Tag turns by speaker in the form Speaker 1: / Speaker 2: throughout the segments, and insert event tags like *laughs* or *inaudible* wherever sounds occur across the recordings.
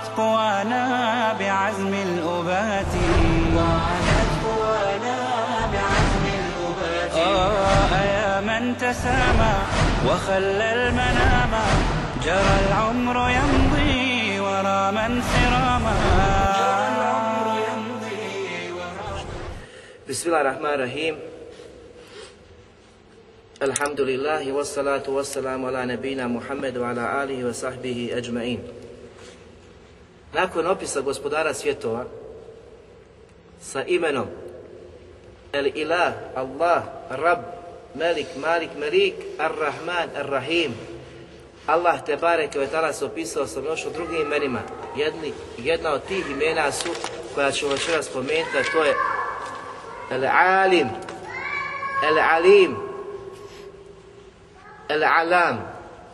Speaker 1: ضاعت قوانا بعزم الأبات ضاعت قوانا بعزم الأبات آه يا من تسامى وخلى المنام جرى العمر يمضي ورا من سراما
Speaker 2: بسم الله الرحمن الرحيم الحمد لله والصلاة والسلام على نبينا محمد وعلى آله وصحبه أجمعين Nakon opisa gospodara svjetova sa imenom El Ilah, Allah, Rab, Melik, Malik, Melik, Ar-Rahman, Ar-Rahim. Allah te bareke je tada opisao sa još drugim imenima. Jedni, jedna od tih imena su koja ću večeras spomenuti, a to je El Alim, El Alim, El Alam.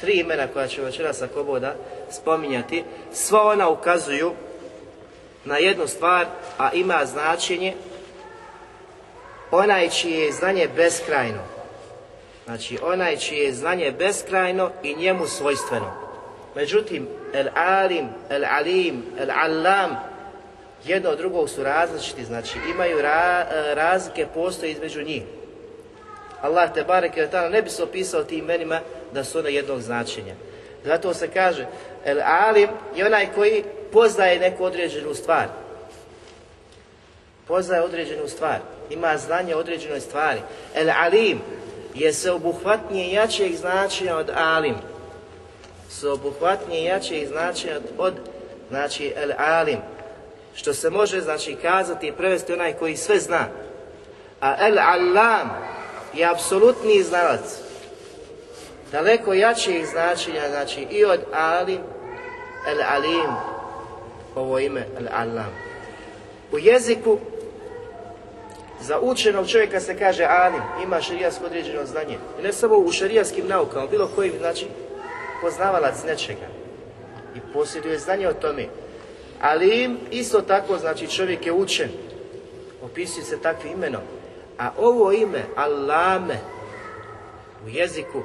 Speaker 2: Tri imena koja ćemo večera sa koboda spominjati sva ona ukazuju na jednu stvar, a ima značenje onaj čije je znanje beskrajno. Znači, onaj čije je znanje beskrajno i njemu svojstveno. Međutim, el alim, el alim, el allam, jedno od drugog su različiti, znači imaju e, razlike, postoje između njih. Allah te barek ne bi se opisao tim imenima da su one jednog značenja. Zato se kaže, el alim je onaj koji poznaje neku određenu stvar. Poznaje određenu stvar. Ima znanje o određenoj stvari. El alim je sveobuhvatnije jačeg značenja od alim. Sveobuhvatnije jačeg značenja od, od znači el alim. Što se može znači kazati i prevesti onaj koji sve zna. A el alam je apsolutni znalac daleko jačih značenja, znači i od Ali, El Alim, ovo ime El Alam. U jeziku za učenog čovjeka se kaže alim, ima šarijasko određeno znanje. I ne samo u šarijaskim naukama, bilo koji znači poznavalac nečega. I posjeduje znanje o tome. Alim isto tako znači čovjek je učen. Opisuje se takvim imenom. A ovo ime, Alame u jeziku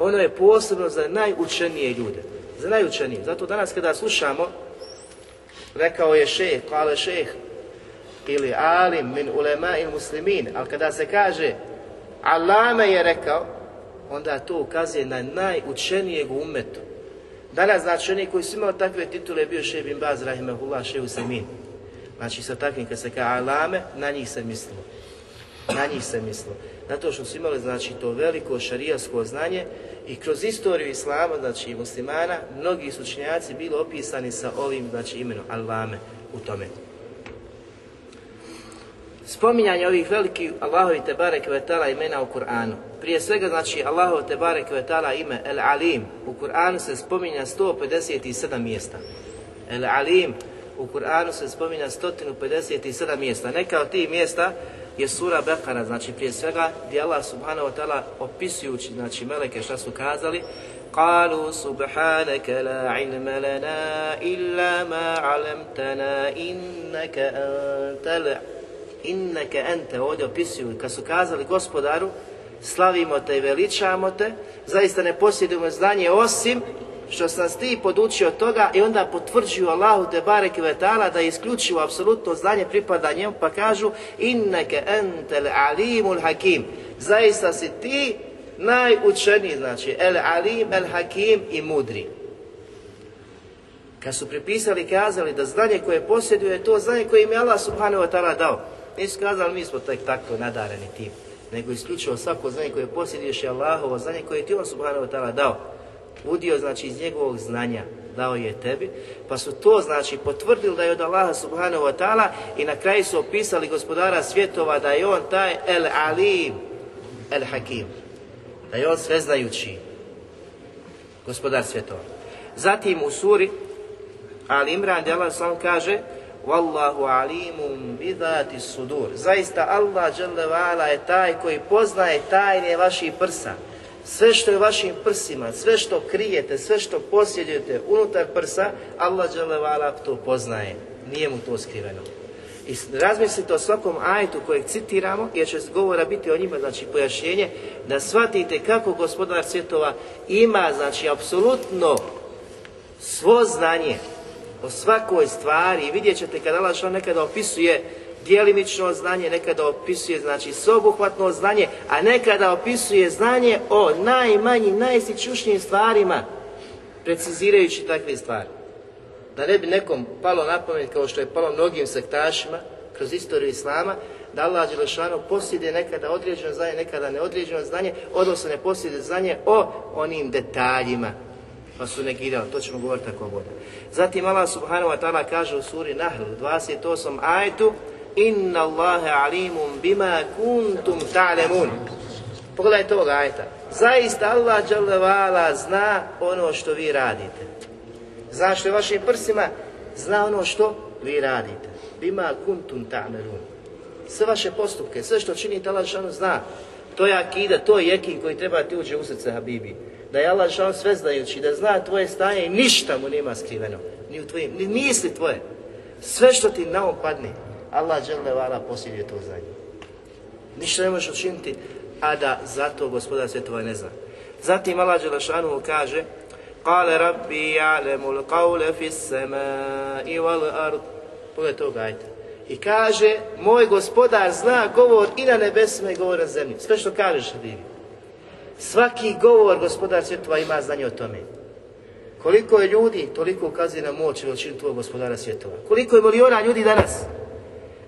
Speaker 2: ono je posebno za najučenije ljude. Za najučenije. Zato danas kada slušamo, rekao je šeh, kale šeh, ili alim min ulema il muslimin, ali kada se kaže Allame je rekao, onda to ukazuje na najučenijeg umetu. Danas, znači, oni koji su imali takve titule bio šeh bin Baz, rahimahullah, šeh Usamin, Znači, sa takvim kad se kaže Alame, na njih se mislilo. Na njih se mislilo. Zato što su imali znači, to veliko šarijasko znanje i kroz istoriju islama, znači muslimana, mnogi sučnjaci bili opisani sa ovim znači, imenom Allame u tome. Spominjanje ovih velikih Allahovi Tebare Kvetala imena u Kur'anu. Prije svega znači Allahovi Tebare Kvetala ime El Alim. U Kur'anu se spominja 157 mjesta. El Alim u Kur'anu se spominja 157 mjesta. Neka od tih mjesta je sura Bekara, znači prije svega gdje Allah subhanahu wa ta'ala opisujući znači meleke šta su kazali قالوا سبحانك لا علم لنا إلا ما علمتنا إنك ovdje opisuju kad su kazali gospodaru slavimo te i veličamo te zaista ne posjedujemo znanje osim što sam ti podučio toga i onda potvrđuju Allahu te barek vetala da isključivo apsolutno znanje pripada njemu pa kažu inneke entel alimul hakim zaista si ti najučeniji znači el alim el hakim i mudri kad su pripisali kazali da znanje koje posjeduje je to znanje koje im je Allah subhanahu wa ta'ala dao nisu kazali mi smo tek tako nadareni tim nego isključivo svako znanje koje posjeduješ je Allahovo znanje koje ti on subhanahu wa ta'ala dao udio znači iz njegovog znanja dao je tebi, pa su to znači potvrdili da je od Allaha subhanahu wa ta'ala i na kraju su opisali gospodara svjetova da je on taj el alim, el hakim, da je on sveznajući gospodar svjetova. Zatim u suri Ali Imran sam kaže Wallahu alimum bidati sudur. Zaista Allah je taj koji poznaje tajne vaših prsa sve što je u vašim prsima, sve što krijete, sve što posjedujete unutar prsa, Allah dželevala to poznaje. Nije mu to skriveno. I razmislite o svakom ajtu kojeg citiramo, jer će govora biti o njima, znači pojašnjenje, da shvatite kako gospodar svjetova ima, znači, apsolutno svo znanje o svakoj stvari i vidjet ćete kad Allah što nekada opisuje Dijelimično znanje, nekada opisuje znači sobuhvatno znanje, a nekada opisuje znanje o najmanjim, najsičušnijim stvarima, precizirajući takve stvari. Da ne bi nekom palo na kao što je palo mnogim sektašima, kroz istoriju Islama, da Allah Đelešanu posjede nekada određeno znanje, nekada neodređeno znanje, odnosno ne posjede znanje o onim detaljima, pa su negirali, to ćemo govoriti tako bude. Zatim Allah subhanahu wa ta'ala kaže u suri Nahl 28 ajtu Inna Allahe alimun bima kuntum ta'lemun. Pogledajte ovog ajta. Zaista Allah zna ono što vi radite. Zna što je vašim prsima, zna ono što vi radite. Bima kuntum ta'lemun. Sve vaše postupke, sve što činite Allah zna. To je akida, to je jekin koji treba ti uđe u srce Habibi. Da je Allah šanu sve znajući, da zna tvoje stanje i ništa mu nema skriveno. Ni u tvojim, ni misli tvoje. Sve što ti naopadne, Allah žele vala posjeduje to znanje. Ništa ne možeš učiniti, a da zato gospodar svjetova ne zna. Zatim Allah Đelešanu kaže Kale rabbi ja'lemul qawle fis i val ard Pogledaj to I kaže, moj gospodar zna govor i na nebesima i govor na zemlji. Sve što kažeš, Habibi. Svaki govor gospodar svjetova ima znanje o tome. Koliko je ljudi, toliko ukazuje na moć i veličinu tvojeg gospodara svjetova. Koliko je miliona ljudi danas?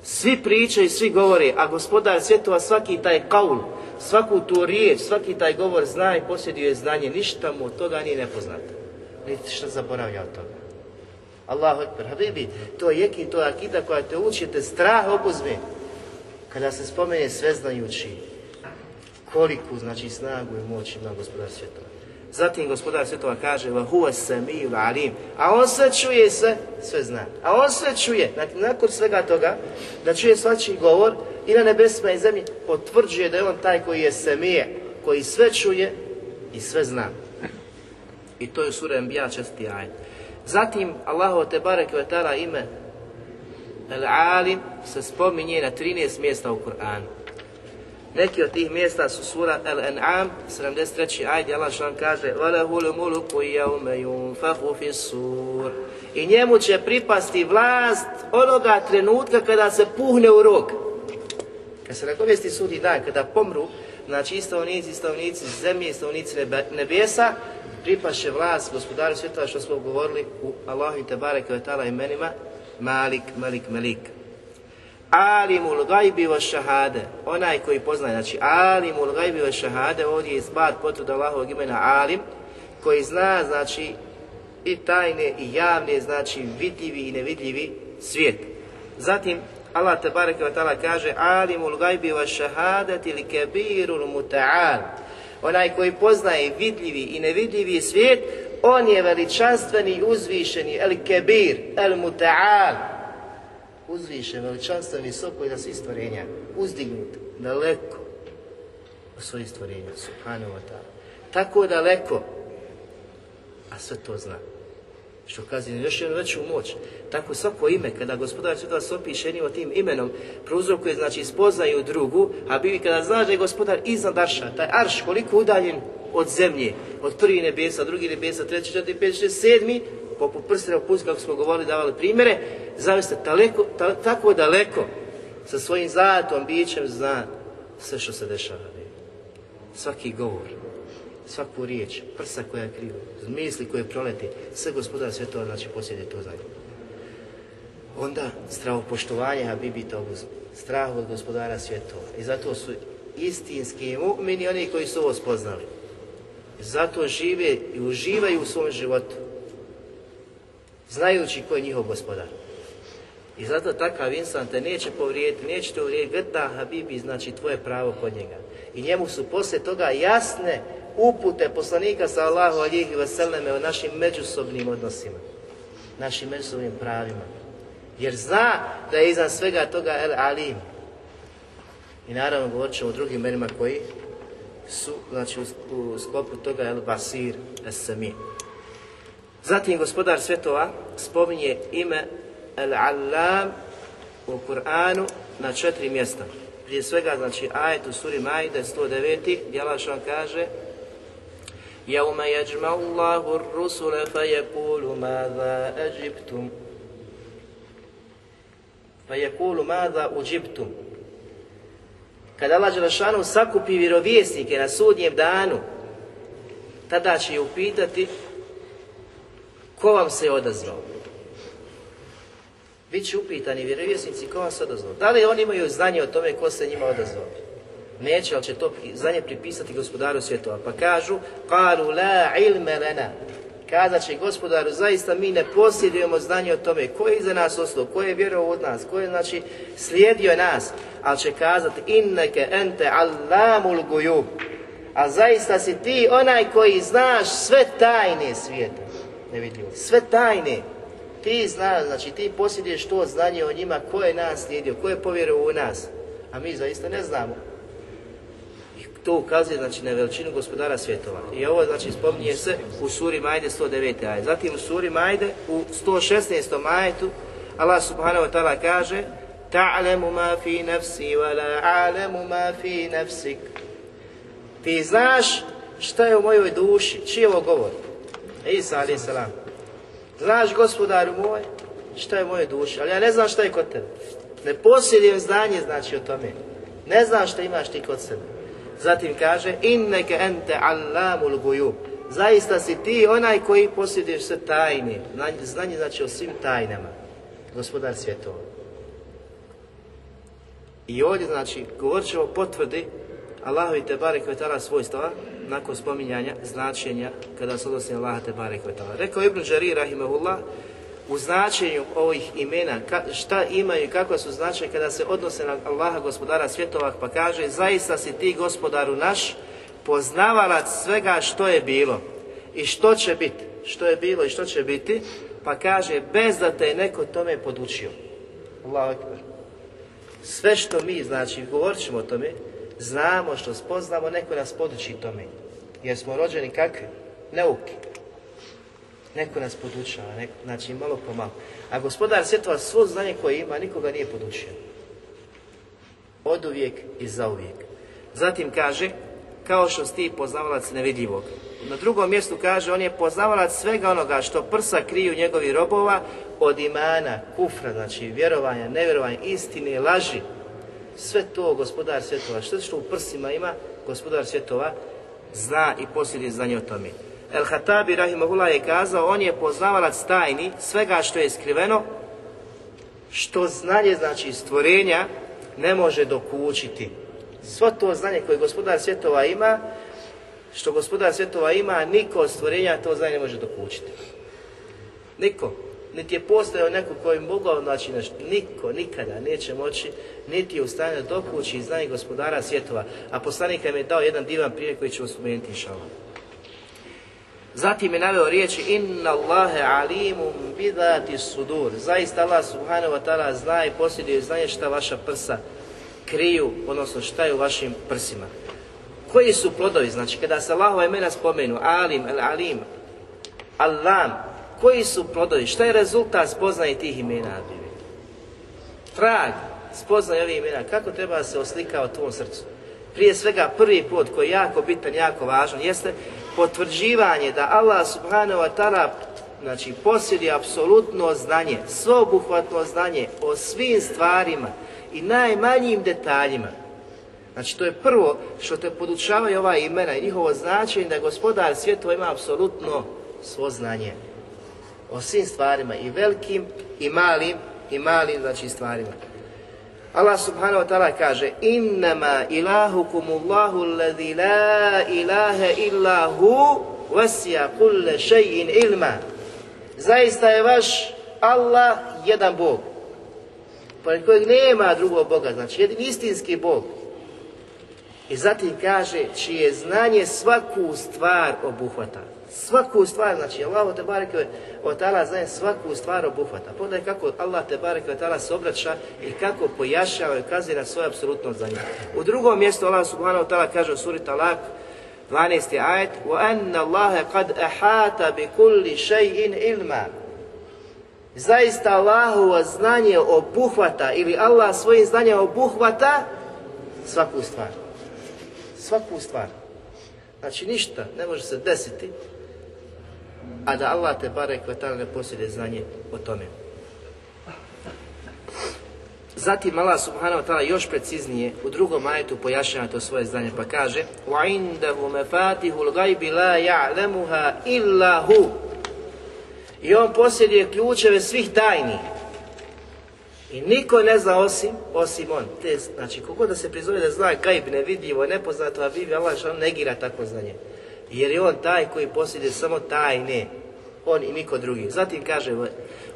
Speaker 2: Svi pričaju, svi govore, a gospodar svjetova svaki taj kaul, svaku tu riječ, svaki taj govor zna i posjeduje znanje, ništa mu od toga nije nepoznato. Niti što zaboravlja od toga. Allahu ekber, habibi, to je jeki, to je akida koja te uči, te strah obuzme. Kada se spomene sveznajući, koliku znači snagu i moć ima gospodar svjetova. Zatim gospodar svjetova kaže alim, a on sve čuje se, sve zna. A on sve čuje, znači, nakon svega toga, da čuje svačiji govor i na nebesima i zemlji potvrđuje da je on taj koji je semije, koji sve čuje i sve zna. I to je sura Anbiya česti aj. Zatim Allah te barek ve ime Al-Alim se spominje na 13 mjesta u Kur'anu. Neki od tih mjesta su sura Al-An'am, 73. ajde Allah što kaže وَلَهُ الْمُلُكُ يَوْمَ يُنْفَهُ فِي السُّورِ I njemu će pripasti vlast onoga trenutka kada se puhne u rok. Kad se nagovesti sudi da kada pomru, znači i stavnici, zemlje, i stavnici nebesa, pripaše vlast gospodaru svjetova što smo govorili u Allahu i Tebare kao imenima Malik, Malik, Malik. Alimul gajbi wa šahade, onaj koji poznaje, znači alimul gajbi wa šahade, ovdje je izbad potrud Allahovog imena alim, koji zna, znači, i tajne i javne, znači vidljivi i nevidljivi svijet. Zatim, Allah te bareke kaže Alimul gajbi wa ili kebirul muta'al Onaj koji poznaje vidljivi i nevidljivi svijet, on je veličanstveni, uzvišeni, el kebir, el muta'al Uzviše veličanstven, visoko i da svi stvorenja uzdignut daleko u svojih stvorenja, subhanahu wa ta'ala. Tako daleko, a sve to zna. Što kaže još jednu veću moć. Tako svako ime, kada gospodar svjetova se opiše jednim tim imenom, prouzrokuje, znači spoznaju drugu, a bi kada znaš da je gospodar iznad arša, taj arš koliko udaljen od zemlje, od prvi nebesa, drugi nebesa, treći, četiri, pet, šest, sedmi, poput prstena u kako smo govorili, davali primjere, zaviste tako daleko sa svojim zlatom bićem zna sve što se dešava. Svaki govor, svaku riječ, prsa koja krivo, misli koje proleti, sve gospodar sve to znači posjede to za Onda a poštovanje Habibi uz strah od gospodara svjetova. I zato su istinski mu'mini oni koji su ovo spoznali. Zato žive i uživaju u svom životu znajući ko je njihov gospodar. I zato takav insan te neće povrijediti, neće te uvrijediti, grda Habibi, znači tvoje pravo kod njega. I njemu su poslije toga jasne upute poslanika sa Allahu i veseleme o našim međusobnim odnosima, našim međusobnim pravima. Jer zna da je iznad svega toga El Alim. I naravno govorit ćemo o drugim menima koji su znači, u sklopu toga El Basir, Es Zatim gospodar svetova spominje ime Al-Allam u Kur'anu na četiri mjesta. Prije svega, znači, ajet u suri Majde 109. vam kaže Jaume jeđma Allahu rusule fa مَاذَا mada eđiptum fa أُجِبْتُمْ mada Kada Allah Đelešanu sakupi vjerovjesnike na sudnjem danu, tada će pitati Ko vam se je odazvao? Biće upitani vjerovjesnici ko vam se odazvao. Da li oni imaju znanje o tome ko se njima odazvao? Neće, ali će to znanje pripisati gospodaru svjetova. Pa kažu, kalu la ilme lena. će gospodaru, zaista mi ne posjedujemo znanje o tome ko je iza nas ostao, ko je vjerovao od nas, ko je znači slijedio nas, ali će kazati inneke ente allamul gujub. A zaista si ti onaj koji znaš sve tajne svijeta nevidljivo. Sve tajne, ti znaš, znači ti posjeduješ to znanje o njima, ko je nas slijedio, ko je povjerovao u nas, a mi zaista ne znamo. I to ukazuje znači, na veličinu gospodara svjetova. I ovo znači spominje se u suri Majde 109. aj Zatim u suri Majde u 116. majtu, Allah subhanahu wa ta'ala kaže Ta'lamu ma fi nafsi wa ma fi Ti znaš šta je u mojoj duši, čije ovo govori? Isa alaih salam. Znaš gospodaru moj, šta je moje duše, ali ja ne znam šta je kod tebe. Ne posjedim znanje znači o tome. Ne znam šta imaš ti kod sebe. Zatim kaže, inneke ente allamul guju. Zaista si ti onaj koji posjeduješ sve tajni, Znanje znači o svim tajnama. Gospodar svjetova. I ovdje znači, govorit ćemo potvrdi Allahovi te barek svojstva nakon spominjanja značenja kada se odnosi Allaha te barek vetala. Rekao Ibn Đari Rahimahullah u značenju ovih imena šta imaju i kakva su značenja kada se odnose na Allaha gospodara svjetova pa kaže zaista si ti gospodaru naš poznavalac svega što je bilo i što će biti, što je bilo i što će biti, pa kaže bez da te je neko tome podučio. Allahu Sve što mi, znači, govorit ćemo o tome, znamo, što spoznamo, neko nas poduči tome. Jer smo rođeni kakvi? Neuki. Neko nas podučava, znači malo po malo. A gospodar svjetova svo znanje koje ima, nikoga nije podučio. Od uvijek i za uvijek. Zatim kaže, kao što si poznavalac nevidljivog. Na drugom mjestu kaže, on je poznavalac svega onoga što prsa kriju njegovi robova od imana, kufra, znači vjerovanja, nevjerovanja, istine, laži, sve to gospodar svjetova, što što u prsima ima, gospodar svjetova zna i posljedi znanje o tome. El Hatabi Rahimahullah je kazao, on je poznavalac tajni svega što je skriveno, što znanje, znači stvorenja, ne može dokučiti. Svo to znanje koje gospodar svjetova ima, što gospodar svjetova ima, niko od stvorenja to znanje ne može dokučiti. Niko niti je postao neko koji je mogao znači nešto. Niko nikada neće moći, niti je u stanju dokući i znanje gospodara svjetova. A poslanik im je dao jedan divan prije koji ćemo spomenuti Zatim je naveo riječi Inna Allahe alimum bidati sudur. Zaista Allah subhanahu wa ta'ala zna i posjeduje znanje šta vaša prsa kriju, odnosno šta je u vašim prsima. Koji su plodovi? Znači, kada se Allahova imena spomenu, alim, al alim, koji su plodovi? Šta je rezultat spoznaje tih imena? Trag spoznaje ovih imena. Kako treba se oslika u tvom srcu? Prije svega prvi put koji je jako bitan, jako važan, jeste potvrđivanje da Allah subhanahu wa ta'ala znači posjedi apsolutno znanje, sveobuhvatno znanje o svim stvarima i najmanjim detaljima. Znači to je prvo što te podučavaju ova imena i njihovo značenje da gospodar svjetova ima apsolutno svo znanje o svim stvarima i velikim i malim i malim znači stvarima. Allah subhanahu wa ta'ala kaže Innama ilahukum Allahu alladhi la ilaha illa hu wasi'a kull shay'in ilma. Zaista je vaš Allah jedan Bog. Pored kojeg nema drugog Boga, znači jedin istinski Bog. I zatim kaže čije znanje svaku stvar obuhvata. Svaku stvar, znači Allah te bareke od znaje svaku stvar obuhvata. Pogledaj pa kako Allah te bareke od tala se obraća i kako pojašava i kazira svoju apsolutno za U drugom mjestu Allah subhanahu ta'ala kaže u suri talak 12. ajet وَأَنَّ اللَّهَ قَدْ أَحَاتَ بِكُلِّ شَيْءٍ Zaista Allahovo znanje obuhvata ili Allah svojim znanjem obuhvata svaku stvar. Svaku stvar. Znači ništa ne može se desiti a da Allah te bare kvetala ne posjede znanje o tome. Zatim Allah subhanahu wa ta'ala još preciznije u drugom ajetu pojašnjava to svoje znanje pa kaže وَعِنْدَهُ مَفَاتِهُ الْغَيْبِ لَا يَعْلَمُهَا إِلَّا هُ I on posjeduje ključeve svih tajni. I niko ne zna osim, osim on. Te, znači, koliko da se prizove da zna gajb, nevidljivo, nepoznato, a vivi Allah što negira takvo znanje jer je on taj koji posjeduje samo tajne, on i niko drugi. Zatim kaže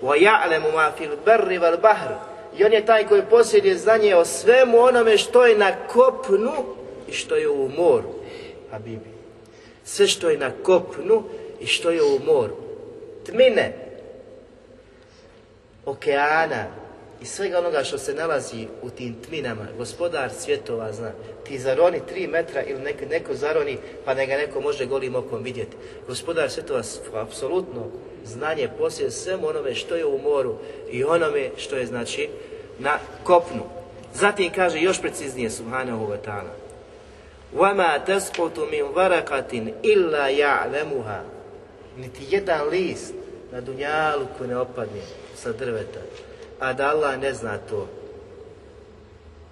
Speaker 2: وَيَعْلَمُ مَا فِي الْبَرِّ وَالْبَحْرِ I on je taj koji posjeduje znanje o svemu onome što je na kopnu i što je u moru. Habibi. Sve što je na kopnu i što je u moru. Tmine. Okeana, i svega onoga što se nalazi u tim tminama, gospodar svjetova zna. Ti zaroni tri metra ili neko, neko zaroni pa neka ga neko može golim okom vidjeti. Gospodar svjetova apsolutno znanje posjed svemu onome što je u moru i onome što je znači na kopnu. Zatim kaže još preciznije su wa ta'ala وَمَا تَسْقُتُ مِنْ وَرَقَةٍ إِلَّا يَعْلَمُهَا Niti jedan list na dunjalu koji ne opadne sa drveta, a da Allah ne zna to.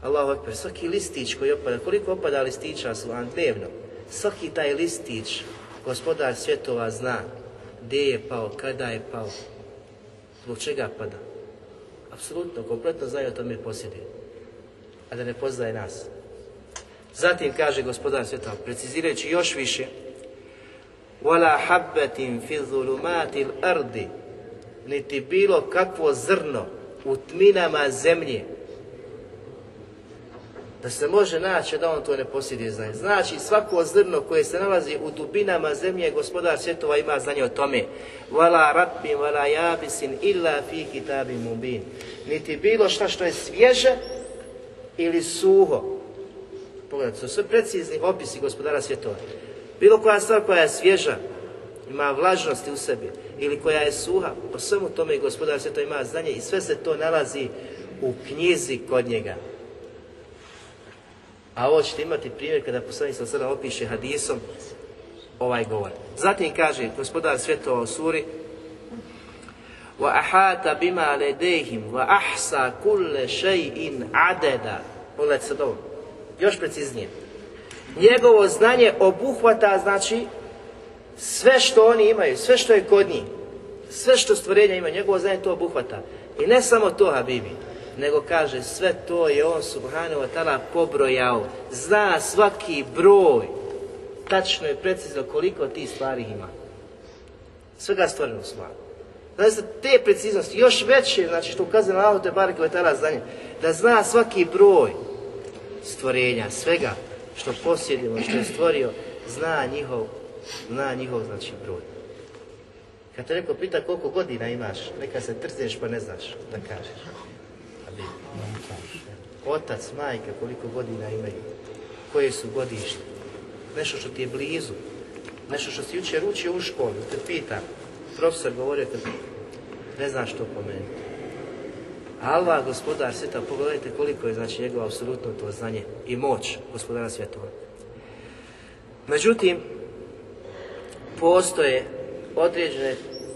Speaker 2: Allahu akbar, svaki listić koji opada, koliko opada listića su vam dnevno, svaki taj listić gospodar svjetova zna gdje je pao, kada je pao, zbog čega pada. Apsolutno, kompletno znaju o tome posjedi, a da ne poznaje nas. Zatim kaže gospodar svjetova, precizirajući još više, وَلَا حَبَّةٍ فِي ظُلُمَاتِ الْأَرْضِ niti bilo kakvo zrno u tminama zemlje. Da se može naći da on to ne posjeduje znanje. Znači svako zrno koje se nalazi u dubinama zemlje gospodar svjetova ima znanje o tome. Vala vala jabisin, illa fi mubin. Niti bilo šta što je svježe ili suho. Pogledajte, su sve precizni opisi gospodara svjetova. Bilo koja stvar koja je svježa, ima vlažnosti u sebi ili koja je suha, po svemu tome gospodar sve to ima znanje i sve se to nalazi u knjizi kod njega. A ovo ćete imati primjer kada poslanik sa sada opiše hadisom ovaj govor. Zatim kaže gospodar svjetova o suri وَأَحَاتَ Pogledajte sad ovo, još preciznije. Njegovo znanje obuhvata, znači, sve što oni imaju, sve što je kod njih, sve što stvorenja ima, njegovo znanje to obuhvata. I ne samo to, Habibi, nego kaže sve to je on subhanahu wa ta'ala pobrojao. Zna svaki broj, tačno i precizno koliko tih stvari ima. Svega stvoreno sva. Znači, te preciznosti, još veće, znači što ukazuje na te barke tada znanje, da zna svaki broj stvorenja, svega što posjedimo, što je stvorio, zna njihov Zna njihov znači broj. Kad te neko pita koliko godina imaš, neka se trzeš pa ne znaš da kažeš. Ali, otac, majka, koliko godina imaju, koje su godište, nešto što ti je blizu, nešto što si jučer učio u školu. te pita, profesor govorio te, ne znaš što meni. Alva, gospodar svjeta pogledajte koliko je znači njegovo apsolutno to znanje i moć gospodara svjetova. Međutim, postoje određene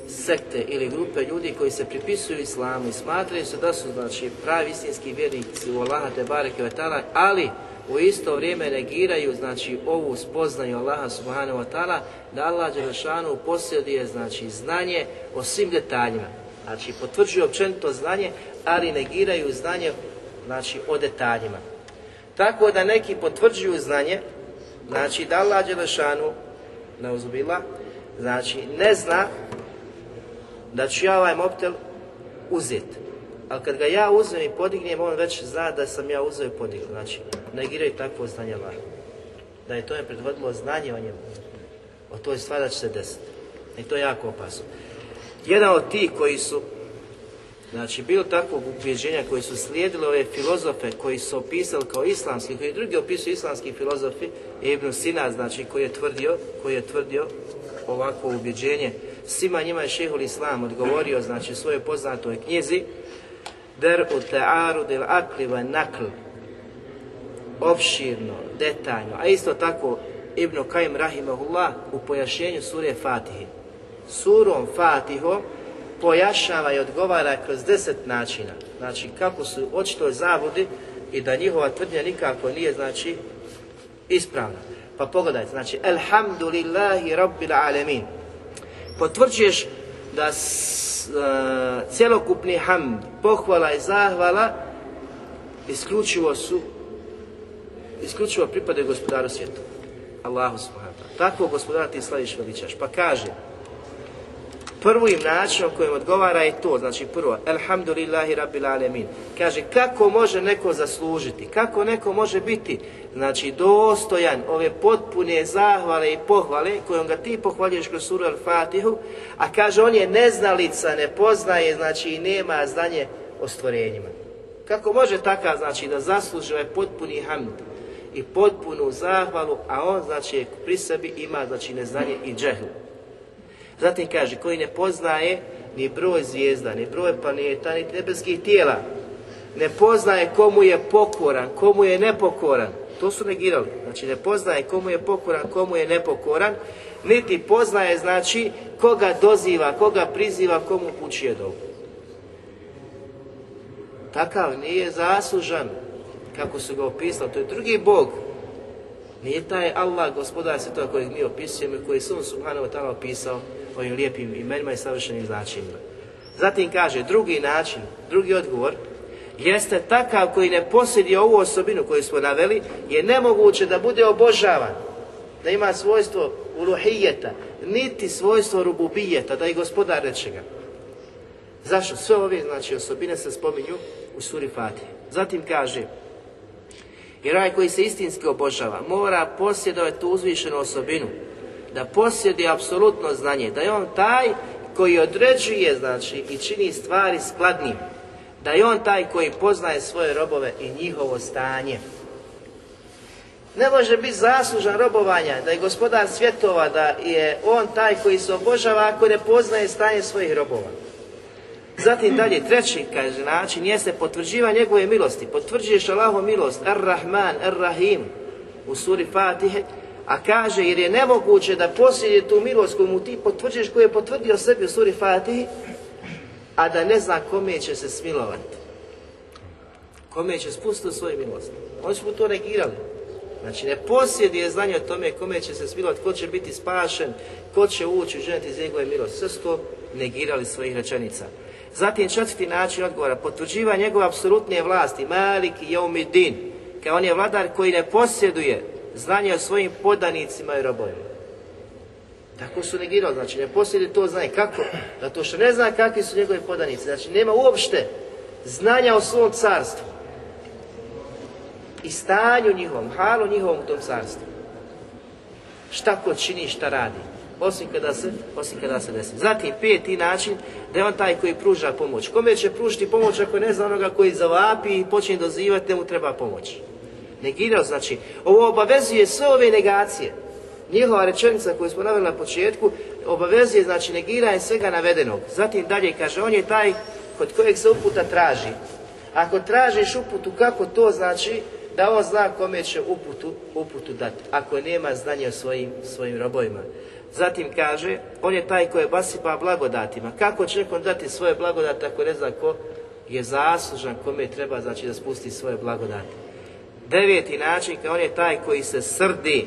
Speaker 2: sekte ili grupe ljudi koji se pripisuju islamu i smatraju se da su znači pravi istinski vjernici u Allaha te bareke ve ali u isto vrijeme negiraju znači ovu spoznaju Allaha subhanahu wa ta'ala da Allah šanu posjeduje znači znanje o svim detaljima. Znači potvrđuju općenito znanje, ali negiraju znanje znači o detaljima. Tako da neki potvrđuju znanje, znači da Allah neuzubila, znači ne zna da ću ja ovaj mobitel uzeti. Ali kad ga ja uzmem i podignem, on već zna da sam ja uzeo i podigao. Znači, negiraju takvo znanje Allah. Da je to je predvodilo znanje o njemu. O toj stvari da će se desiti. I to je jako opasno. Jedan od tih koji su Znači, bilo takvog ubjeđenja koji su slijedili ove filozofe koji su opisali kao islamski, koji drugi opisuju islamski filozofi, Ibn Sina, znači koji je tvrdio, koji je tvrdio ovakvo ubjeđenje, svima njima je šehul Islam odgovorio, znači svojoj poznatoj knjizi, der u tearu del akliva nakl, opširno, detaljno, a isto tako Ibn Kajim Rahimahullah u pojašnjenju sure Fatihi. Surom Fatihom pojašava i odgovara kroz deset načina. Znači kako su očitoj zavodi i da njihova tvrdnja nikako nije znači ispravna. Pa pogledajte, znači, Elhamdulillahi Rabbil Alemin. Potvrđuješ da s, e, cjelokupni hamd, pohvala i zahvala isključivo su, isključivo pripadaju gospodaru svijetu. Allahu subhanahu Takvo gospodara ti slaviš veličaš. Pa kaže, Prvim načinom kojim odgovara je to, znači prvo, Elhamdulillahi Rabbil Alemin. Kaže, kako može neko zaslužiti, kako neko može biti, znači, dostojan ove potpune zahvale i pohvale, kojom ga ti pohvaljuješ kroz suru Al-Fatihu, a kaže, on je neznalica, ne poznaje, znači, i nema znanje o stvorenjima. Kako može takav, znači, da zasluži ovaj potpuni hamd i potpunu zahvalu, a on, znači, pri sebi ima, znači, neznanje i džehlu. Zatim kaže, koji ne poznaje ni broj zvijezda, ni broj planeta, ni nebeskih tijela. Ne poznaje komu je pokoran, komu je nepokoran. To su negirali. Znači ne poznaje komu je pokoran, komu je nepokoran. Niti poznaje znači koga doziva, koga priziva, komu je dobu. Takav nije zaslužan, kako su ga opisali, to je drugi Bog. Nije taj Allah, gospodar svjetova kojeg mi opisujemo i koji je Sun Subhanahu opisao svojim lijepim imenima i savršenim značinima. Zatim kaže, drugi način, drugi odgovor, jeste takav koji ne posjedi ovu osobinu koju smo naveli, je nemoguće da bude obožavan, da ima svojstvo uluhijeta, niti svojstvo rububijeta, da je gospodar nečega. Zašto? Sve ove znači, osobine se spominju u suri Zatim kaže, jer onaj koji se istinski obožava, mora posjedovati tu uzvišenu osobinu, da posjedi apsolutno znanje, da je on taj koji određuje, znači, i čini stvari skladnim, da je on taj koji poznaje svoje robove i njihovo stanje. Ne može biti zaslužan robovanja, da je gospodar svjetova, da je on taj koji se obožava ako ne poznaje stanje svojih robova. Zatim dalje, treći, kaže, način jeste potvrđivanje njegove milosti. Potvrđuješ Allahom milost, Ar-Rahman, Ar-Rahim, u suri Fatihe, a kaže, jer je nemoguće da posjeduje tu milost koju mu ti potvrđuješ, koju je potvrdio sebi u suri Fatihi, a da ne zna kome će se smilovati. Kome će spustiti svoju milost. Oni su mu to negirali. Znači ne posjeduje znanje o tome kome će se smilovati, ko će biti spašen, ko će ući u ženeti iz njegove milost. Sve su to negirali svojih rečenica. Zatim četvrti način odgovora, potvrđiva njegove apsolutne vlasti, Malik i kao on je vladar koji ne posjeduje znanje o svojim podanicima i robovima. Tako su negirali, znači ne posjeduje to znanje. Kako? Zato što ne zna kakvi su njegovi podanice. Znači nema uopšte znanja o svom carstvu i stanju njihovom, halu njihovom u tom carstvu. Šta ko čini, šta radi. Osim kada se, osim kada se desi. Zatim peti način da je on taj koji pruža pomoć. Kome će pružiti pomoć ako ne zna onoga koji zavapi i počne dozivati da mu treba pomoć negirao, znači, ovo obavezuje sve ove negacije. Njihova rečenica koju smo naveli na početku obavezuje, znači, negiranje svega navedenog. Zatim dalje kaže, on je taj kod kojeg se uputa traži. Ako tražiš uputu, kako to znači? Da on zna kome će uputu, uputu dati, ako nema znanja o svojim, svojim robovima. Zatim kaže, on je taj koji basipa blagodatima. Kako će nekom dati svoje blagodate ako ne zna ko je zaslužan, kome treba znači da spusti svoje blagodate. Deveti način, on je taj koji se srdi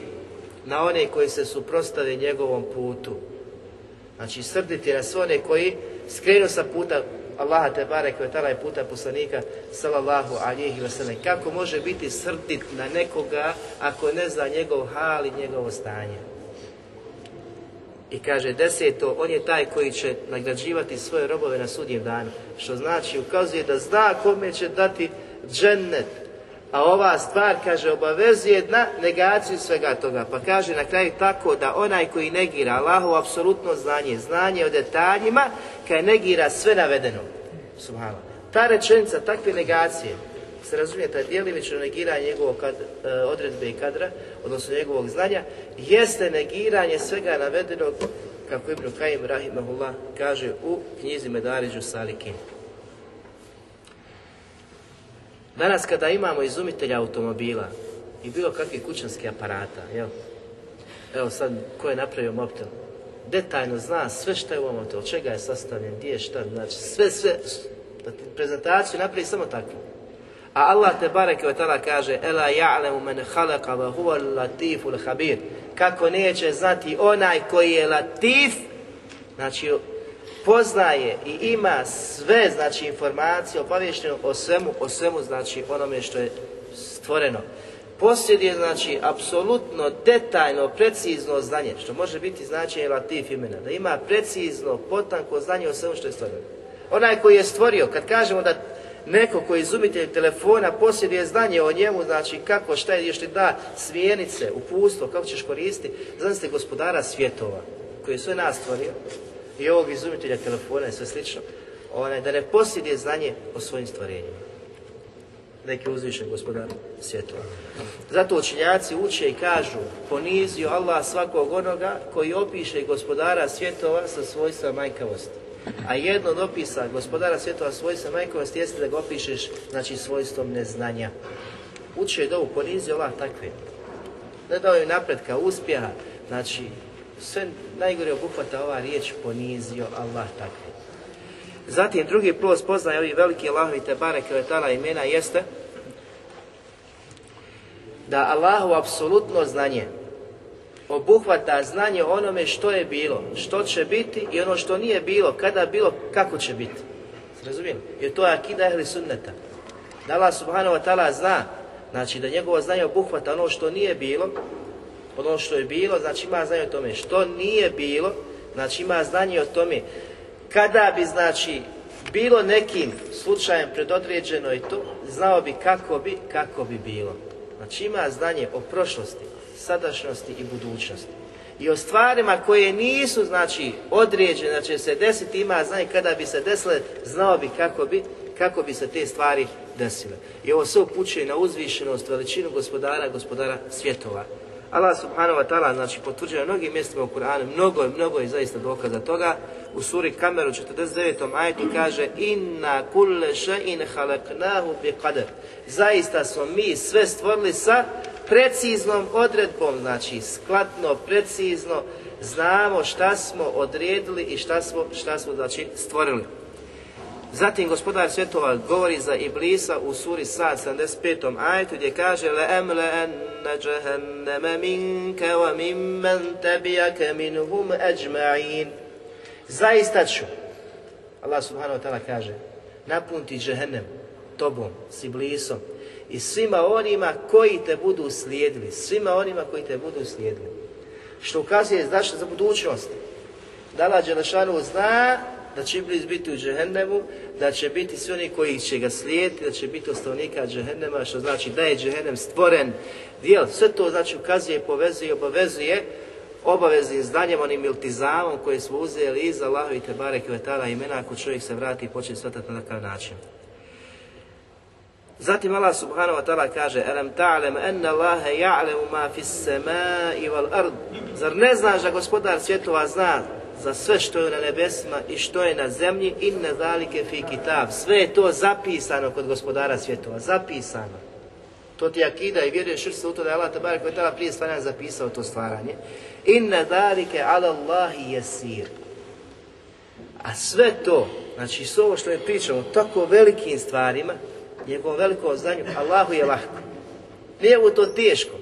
Speaker 2: na one koji se suprostave njegovom putu. Znači srditi na sve one koji skrenu sa puta Allaha te barek je puta poslanika sallallahu alihi sallam. Kako može biti srdit na nekoga ako ne zna njegov hal i njegovo stanje? I kaže deseto, on je taj koji će nagrađivati svoje robove na sudnjem danu. Što znači, ukazuje da zna kome će dati džennet, a ova stvar, kaže, obavezuje na negaciju svega toga. Pa kaže na kraju tako da onaj koji negira Allahovo apsolutno znanje, znanje o detaljima, kaj negira sve navedeno. Subhano. Ta rečenica, takve negacije, se razumije, taj dijelimično negiranje njegovog kad, e, odredbe i kadra, odnosno njegovog znanja, jeste negiranje svega navedenog, kako Ibn Kajim Rahimahullah kaže u knjizi Medariđu Salikin. Danas kada imamo izumitelja automobila i bilo kakvih kućanskih aparata, jel? Evo sad, ko je napravio mobitel? Detaljno zna sve što je u ovom od čega je sastavljen, gdje je šta, znači sve, sve, da ti prezentaciju napravi samo tako. A Allah te bareke ve tada kaže Ela ja'lemu men halaka wa huwa latiful habir Kako neće znati onaj koji je latif Znači poznaje i ima sve, znači, informacije obaviješteno o svemu, o svemu, znači, onome što je stvoreno. Posjeduje, znači, apsolutno detaljno, precizno znanje, što može biti značenje latif imena, da ima precizno, potanko znanje o svemu što je stvoreno. Onaj koji je stvorio, kad kažemo da neko koji je izumitelj telefona posjeduje znanje o njemu, znači kako, šta je, još ti da svijenice, upustvo, kako ćeš koristiti, znači gospodara svjetova, koji je sve nas stvorio, i ovog izumitelja telefona i sve slično, onaj, da ne posjeduje znanje o svojim stvorenjima. Neki uzvišen gospodar svjetova. Zato učinjaci uče i kažu, ponizio Allah svakog onoga koji opiše gospodara svjetova sa svojstva majkavosti. A jedno od opisa gospodara svjetova svojstva majkavosti jeste da ga opišeš znači svojstvom neznanja. Uče je dovu, ponizio Allah takve. Ne dao im napretka, uspjeha, znači sve najgore obuhvata ova riječ ponizio Allah takve. Zatim drugi plus poznaje ovi veliki Allahovi Tebare Kvetala imena jeste da Allahu apsolutno znanje obuhvata znanje onome što je bilo, što će biti i ono što nije bilo, kada bilo, kako će biti. Razumijem? Jer to je akida ehli sunneta. Da Allah subhanahu wa ta'ala zna, znači da njegovo znanje obuhvata ono što nije bilo, ono što je bilo, znači ima znanje o tome. Što nije bilo, znači ima znanje o tome. Kada bi, znači, bilo nekim slučajem predodređeno i to, znao bi kako bi, kako bi bilo. Znači ima znanje o prošlosti, sadašnjosti i budućnosti. I o stvarima koje nisu, znači, određene, znači će se desiti, ima znanje kada bi se desile, znao bi kako bi, kako bi se te stvari desile. I ovo sve upućuje na uzvišenost, veličinu gospodara, gospodara svjetova. Allah subhanahu wa ta'ala znači, potvrđuje mnogim mjestima u Kur'anu, mnogo je, mnogo je zaista dokaza toga. U suri Kameru 49. ajtu kaže Inna kulle in halaknahu bi qadr. Zaista smo mi sve stvorili sa preciznom odredbom, znači skladno, precizno, znamo šta smo odredili i šta smo, šta smo znači, stvorili. Zatim gospodar svjetova govori za Iblisa u suri Sad 75. ajetu gdje kaže لَأَمْلَأَنَّ Zaista ću, Allah subhanahu wa ta'ala kaže, napunti džehennem tobom, s Iblisom i svima onima koji te budu slijedili, svima onima koji te budu slijedili. Što ukazuje znači za budućnost. Dala Đelešanu zna da će Iblis biti u džehennemu, da će biti svi oni koji će ga slijediti, da će biti ostavnika džehennema, što znači da je džehennem stvoren dijel. Sve to znači ukazuje, povezuje i obavezuje obaveznim znanjem, onim iltizamom koji smo uzeli iz Allahovi te barek i imena ako čovjek se vrati i počne shvatati na takav način. Zatim Allah subhanahu wa ta'ala kaže Alam ta'lam anna ma Zar ne znaš da gospodar svjetova zna za sve što je na nebesima i što je na zemlji i na dalike fi Sve je to zapisano kod gospodara svjetova, zapisano. To ti akida i vjeruješ što se u to da je Allah je prije stvaranja zapisao to stvaranje. na zalike ala Allahi jesir. A sve to, znači sve ovo što mi pričamo, tako velikim stvarima, njegovom velikom znanju, Allahu je lahko. Nije to teško.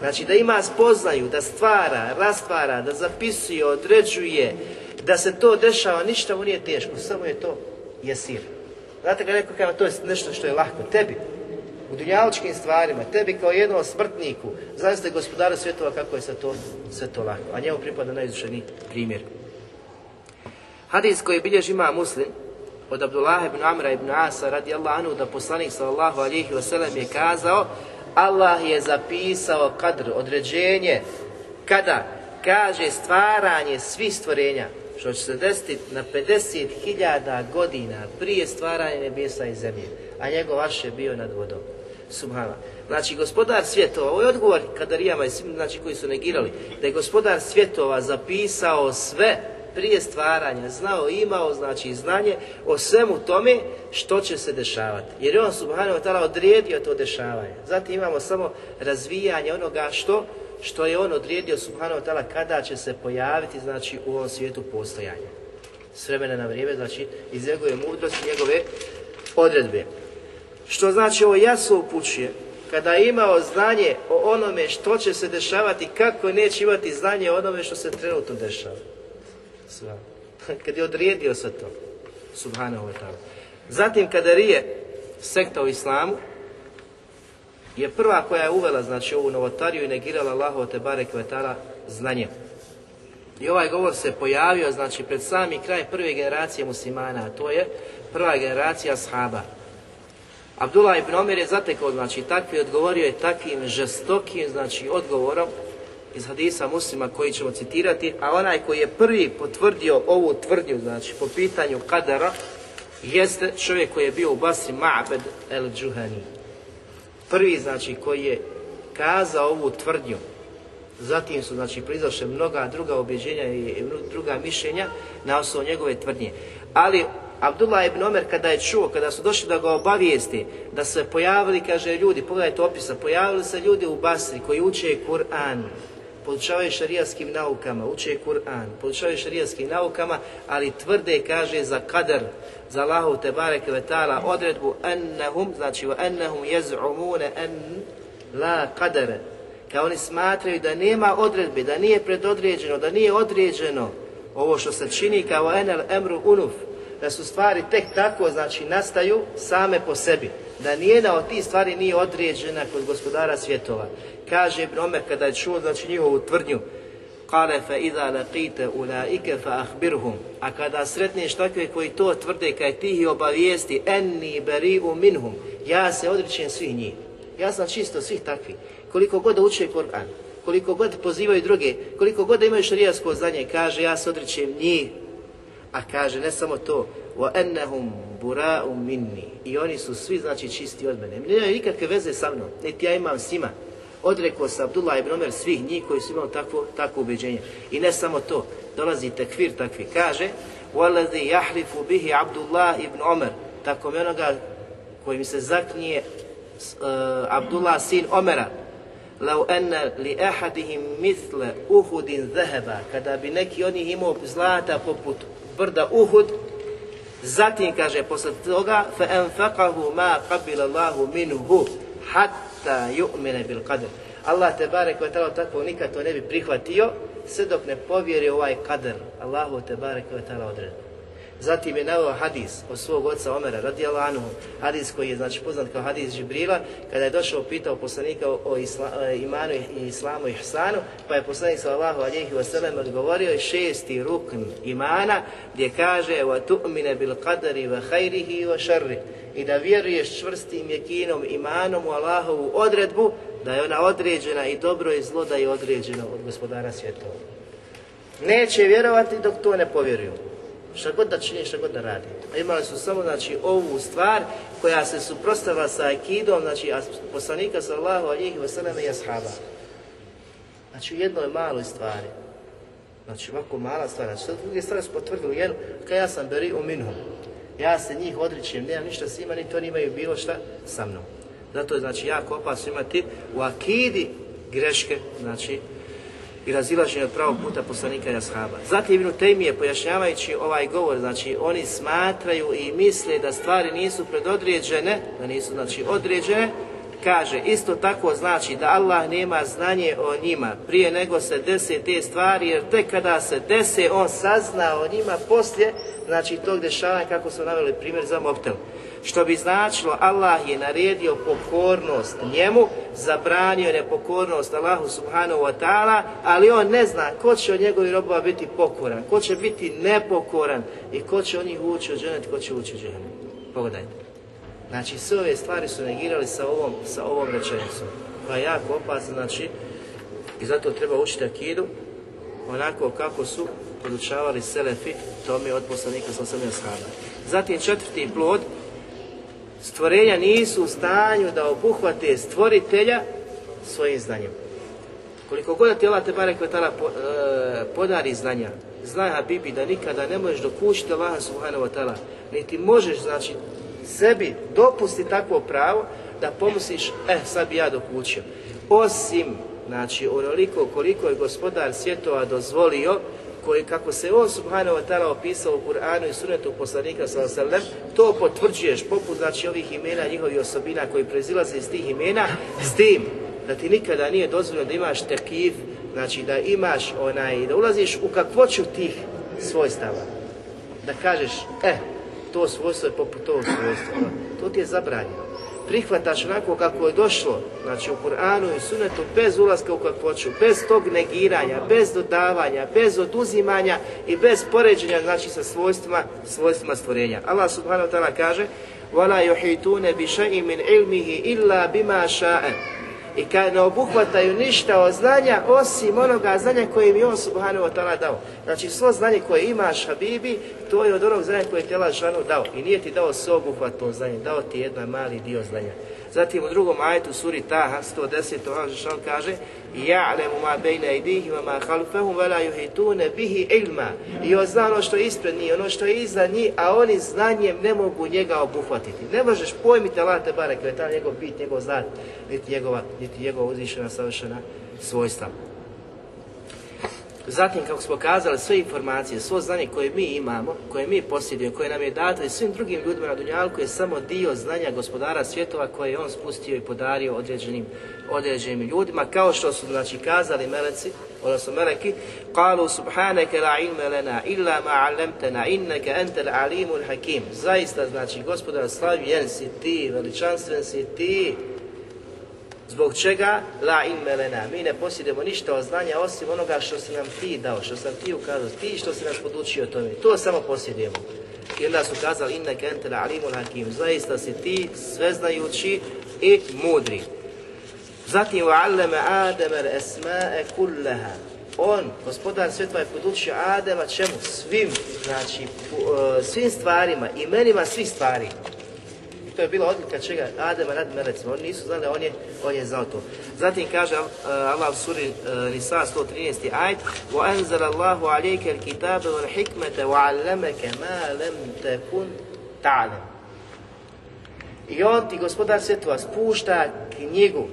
Speaker 2: Znači da ima spoznaju, da stvara, rastvara, da zapisuje, određuje, da se to dešava, ništa mu nije teško, samo je to jesir. Znate ga neko kao, to je nešto što je lako. tebi, u dunjaločkim stvarima, tebi kao jednom smrtniku, zamislite gospodara svjetova kako je sve to, sve to lako. A njemu pripada najizušeniji primjer. Hadis koji bilježi ima muslim, od Abdullah ibn Amra ibn Asa radi anu, da poslanik sallallahu alihi wasallam je kazao Allah je zapisao kadr, određenje, kada kaže stvaranje svih stvorenja, što će se desiti na 50.000 godina prije stvaranja nebesa i zemlje, a njegov vaš je bio nad vodom. Subhana. Znači, gospodar svjetova, ovo je odgovor kadarijama i svim znači, koji su negirali, da je gospodar svjetova zapisao sve prije stvaranja znao imao, znači znanje o svemu tome što će se dešavati. Jer on subhanahu wa ta'ala odredio to dešavanje. Zatim imamo samo razvijanje onoga što što je on odredio subhanahu wa ta'ala kada će se pojaviti znači u ovom svijetu postojanja. S vremena na vrijeme, znači iz njegove mudrosti, njegove odredbe. Što znači ovo jasno upućuje kada je imao znanje o onome što će se dešavati, kako neće imati znanje o onome što se trenutno dešava. *laughs* Kad je odrijedio sve to. Subhanahu wa ta'ala. Zatim kada rije sekta u islamu, je prva koja je uvela znači ovu novotariju i negirala Allahu te barek vetara znanje. I ovaj govor se pojavio znači pred sami kraj prve generacije muslimana, a to je prva generacija shaba. Abdullah ibn Omer je zatekao znači takvi odgovorio je takvim žestokim znači odgovorom iz hadisa muslima koji ćemo citirati, a onaj koji je prvi potvrdio ovu tvrdnju, znači po pitanju kadara, jeste čovjek koji je bio u Basri Ma'bed el Džuhani. Prvi, znači, koji je kazao ovu tvrdnju, zatim su, znači, prizašle mnoga druga objeđenja i druga mišljenja na osnovu njegove tvrdnje. Ali Abdullah ibn Omer kada je čuo, kada su došli da ga obavijesti, da se pojavili, kaže ljudi, pogledajte opisa, pojavili se ljudi u Basri koji uče Kur'an, podučavaju šarijaskim naukama, uče Kur'an, podučavaju šarijaskim naukama, ali tvrde kaže za kader. za Allahu te barek odredbu ennahum, znači u ennahum jez'umune en la kadere Kao oni smatraju da nema odredbe, da nije predodređeno, da nije određeno ovo što se čini kao enel emru unuf, da su stvari tek tako, znači nastaju same po sebi da nijedna od tih stvari nije određena kod gospodara svjetova. Kaže Ibn Omer kada je čuo znači njihovu tvrdnju Kale fa iza laqita ulaika fa A kada sretneš takve koji to tvrde, kaj ti ih obavijesti, enni u minhum. Ja se odričem svih njih. Ja sam čisto svih takvi Koliko god uče Kur'an, koliko god pozivaju druge, koliko god imaju šarijasko znanje, kaže ja se odričem njih. A kaže ne samo to, wa annahum bura'u minni. I oni su svi znači čisti od mene. Nemaju nikakve veze sa mnom, niti ja imam s njima odrekao se Abdullah ibn Omer svih njih koji su imali takvo, takvo ubeđenje. I ne samo to, dolazi tekvir takvi, kaže وَلَذِي يَحْلِفُ بِهِ اللَّهِ ibn Omer tako mi onoga kojim se zaknije uh, Abdullah sin Omera لَوْ أَنَّ لِأَحَدِهِمْ مِثْلَ أُهُدٍ ذَهَبَ kada bi neki od njih imao zlata poput brda Uhud zatim kaže posle toga anfaqahu ma qabila اللَّهُ مِنْهُ hatta hatta yu'mine bil qadr. Allah te barek ve ta'ala tako nikad to ne bi prihvatio sve dok ne povjeri ovaj kadr. Allahu te barek ve ta'ala odredno. Zatim je naveo hadis od svog oca Omera radijalanu, hadis koji je znači poznat kao hadis Žibrila, kada je došao pitao poslanika o, e, imanu i islamu i hsanu, pa je poslanik sallallahu alejhi ve sellem odgovorio šesti rukn imana gdje kaže وَتُؤْمِنَ بِالْقَدَرِ bil وَشَرِّ i da vjeruješ čvrstim jekinom imanom u Allahovu odredbu da je ona određena i dobro i zlo da je određeno od gospodara svjetova. Neće vjerovati dok to ne povjeruju. Šta god da čini, šta god da radi. A imali su samo znači, ovu stvar koja se suprostava sa akidom, znači poslanika sallahu i wasallam i ashaba. Znači u jednoj maloj stvari. Znači ovako mala stvar. Znači druge stvari su potvrdili jednu, ja sam beri u minu, Ja se njih odričem, nemam ništa s njima, ni to imaju bilo šta sa mnom. Zato je znači jako opasno imati u akidi greške, znači i razilaženje od pravog puta poslanika i ashaba. Zatim Ibn je pojašnjavajući ovaj govor, znači oni smatraju i misle da stvari nisu predodređene, da nisu znači određene, kaže isto tako znači da Allah nema znanje o njima prije nego se dese te stvari jer tek kada se dese on sazna o njima poslije znači tog dešavanja kako su naveli primjer za Moptel što bi značilo Allah je naredio pokornost njemu, zabranio nepokornost Allahu subhanahu wa ta'ala, ali on ne zna ko će od njegovih robova biti pokoran, ko će biti nepokoran i ko će od njih ući u džene, ko će ući u džene. Pogledajte. Znači, sve ove stvari su negirali sa ovom, sa ovom rečenicom. Pa je jako opasno, znači, i zato treba učiti akidu onako kako su podučavali selefi to je od poslanika sa osam Zatim četvrti plod, stvorenja nisu u stanju da obuhvate stvoritelja svojim znanjem. Koliko god ti Allah te barek e, podari znanja, znaj Habibi da nikada ne možeš dokućiti Allah subhanahu wa ta'ala, niti možeš znači sebi dopusti takvo pravo da pomisliš, eh sad bi ja dokućio. Osim, znači onoliko koliko je gospodar svjetova dozvolio koji, kako se on subhanahu wa ta'ala opisao u Kur'anu i sunetu poslanika sallallahu to potvrđuješ poput znači ovih imena njihovih osobina koji proizilaze iz tih imena s tim da ti nikada nije dozvoljeno da imaš tekiv, znači da imaš onaj, da ulaziš u kakvoću tih svojstava. Da kažeš, e, eh, to svojstvo je poput tog svojstva. To ti je zabranjeno prihvataš onako kako je došlo, znači u Kur'anu i Sunetu, bez ulaska u kakvoću, bez tog negiranja, bez dodavanja, bez oduzimanja i bez poređenja, znači sa svojstvima, svojstvima stvorenja. Allah subhanahu wa ta'ala kaže وَلَا يُحِيْتُونَ عِلْمِهِ إِلَّا بِمَا شَاءَ i kad ne obuhvataju ništa od znanja osim onoga znanja koje mi on subhanahu wa ta'ala dao. Znači svo znanje koje imaš Habibi, to je od onog znanja koje je tjela žanu dao. I nije ti dao sve obuhvatno znanje, dao ti jedan mali dio znanja. Zatim u drugom ajetu suri Taha 110. Allah Žešan kaže Ja'lemu ma bejna idihi ma vela juhitune bihi ilma I on zna ono što je ispred njih, ono što je iza njih, a oni znanjem ne mogu njega obuhvatiti. Ne možeš pojmiti Allah te barek, je ta njegov bit, njegov zad, niti njegova, niti njegova uzvišena, savršena svojstva. Zatim, kako smo kazali, sve informacije, svo znanje koje mi imamo, koje mi posjedujemo, koje nam je dato i svim drugim ljudima na Dunjalku je samo dio znanja gospodara svjetova koje je on spustio i podario određenim, određenim ljudima, kao što su, znači, kazali meleci, odnosno meleki, kalu سبحانك لا علم لنا illa ma hakim. Zaista, znači, gospodar jer si ti, veličanstven si ti, Zbog čega? La melena. Mi ne posjedimo ništa od znanja osim onoga što si nam ti dao, što sam ti ukazao, ti što se nas podučio tome. To samo posjedujemo. I onda su kazali inna kentel alimun hakim. Zaista si ti sveznajući i mudri. Zatim alleme ademer esma'e kulleha. On, gospodar svjetova je podučio Adema čemu? Svim, znači, e, svim stvarima, imenima svih stvari to je bila odlika čega Adema nad melecima. Oni nisu znali, on je, on je znao to. Zatim kaže uh, Allah u suri uh, Nisa 113. ajd وَأَنْزَلَ اللَّهُ عَلَيْكَ الْكِتَابَ وَالْحِكْمَةَ وَعَلَّمَكَ مَا لَمْ تَكُنْ تَعْلَمْ I on ti gospodar svjetova spušta knjigu,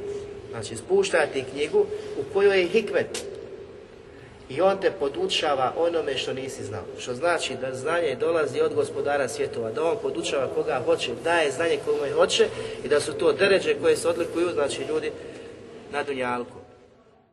Speaker 2: znači spušta ti knjigu u kojoj je hikmet, i on te podučava onome što nisi znao. Što znači da znanje dolazi od gospodara svjetova, da on podučava koga hoće, daje znanje kome hoće i da su to deređe koje se odlikuju, znači ljudi na dunjalku.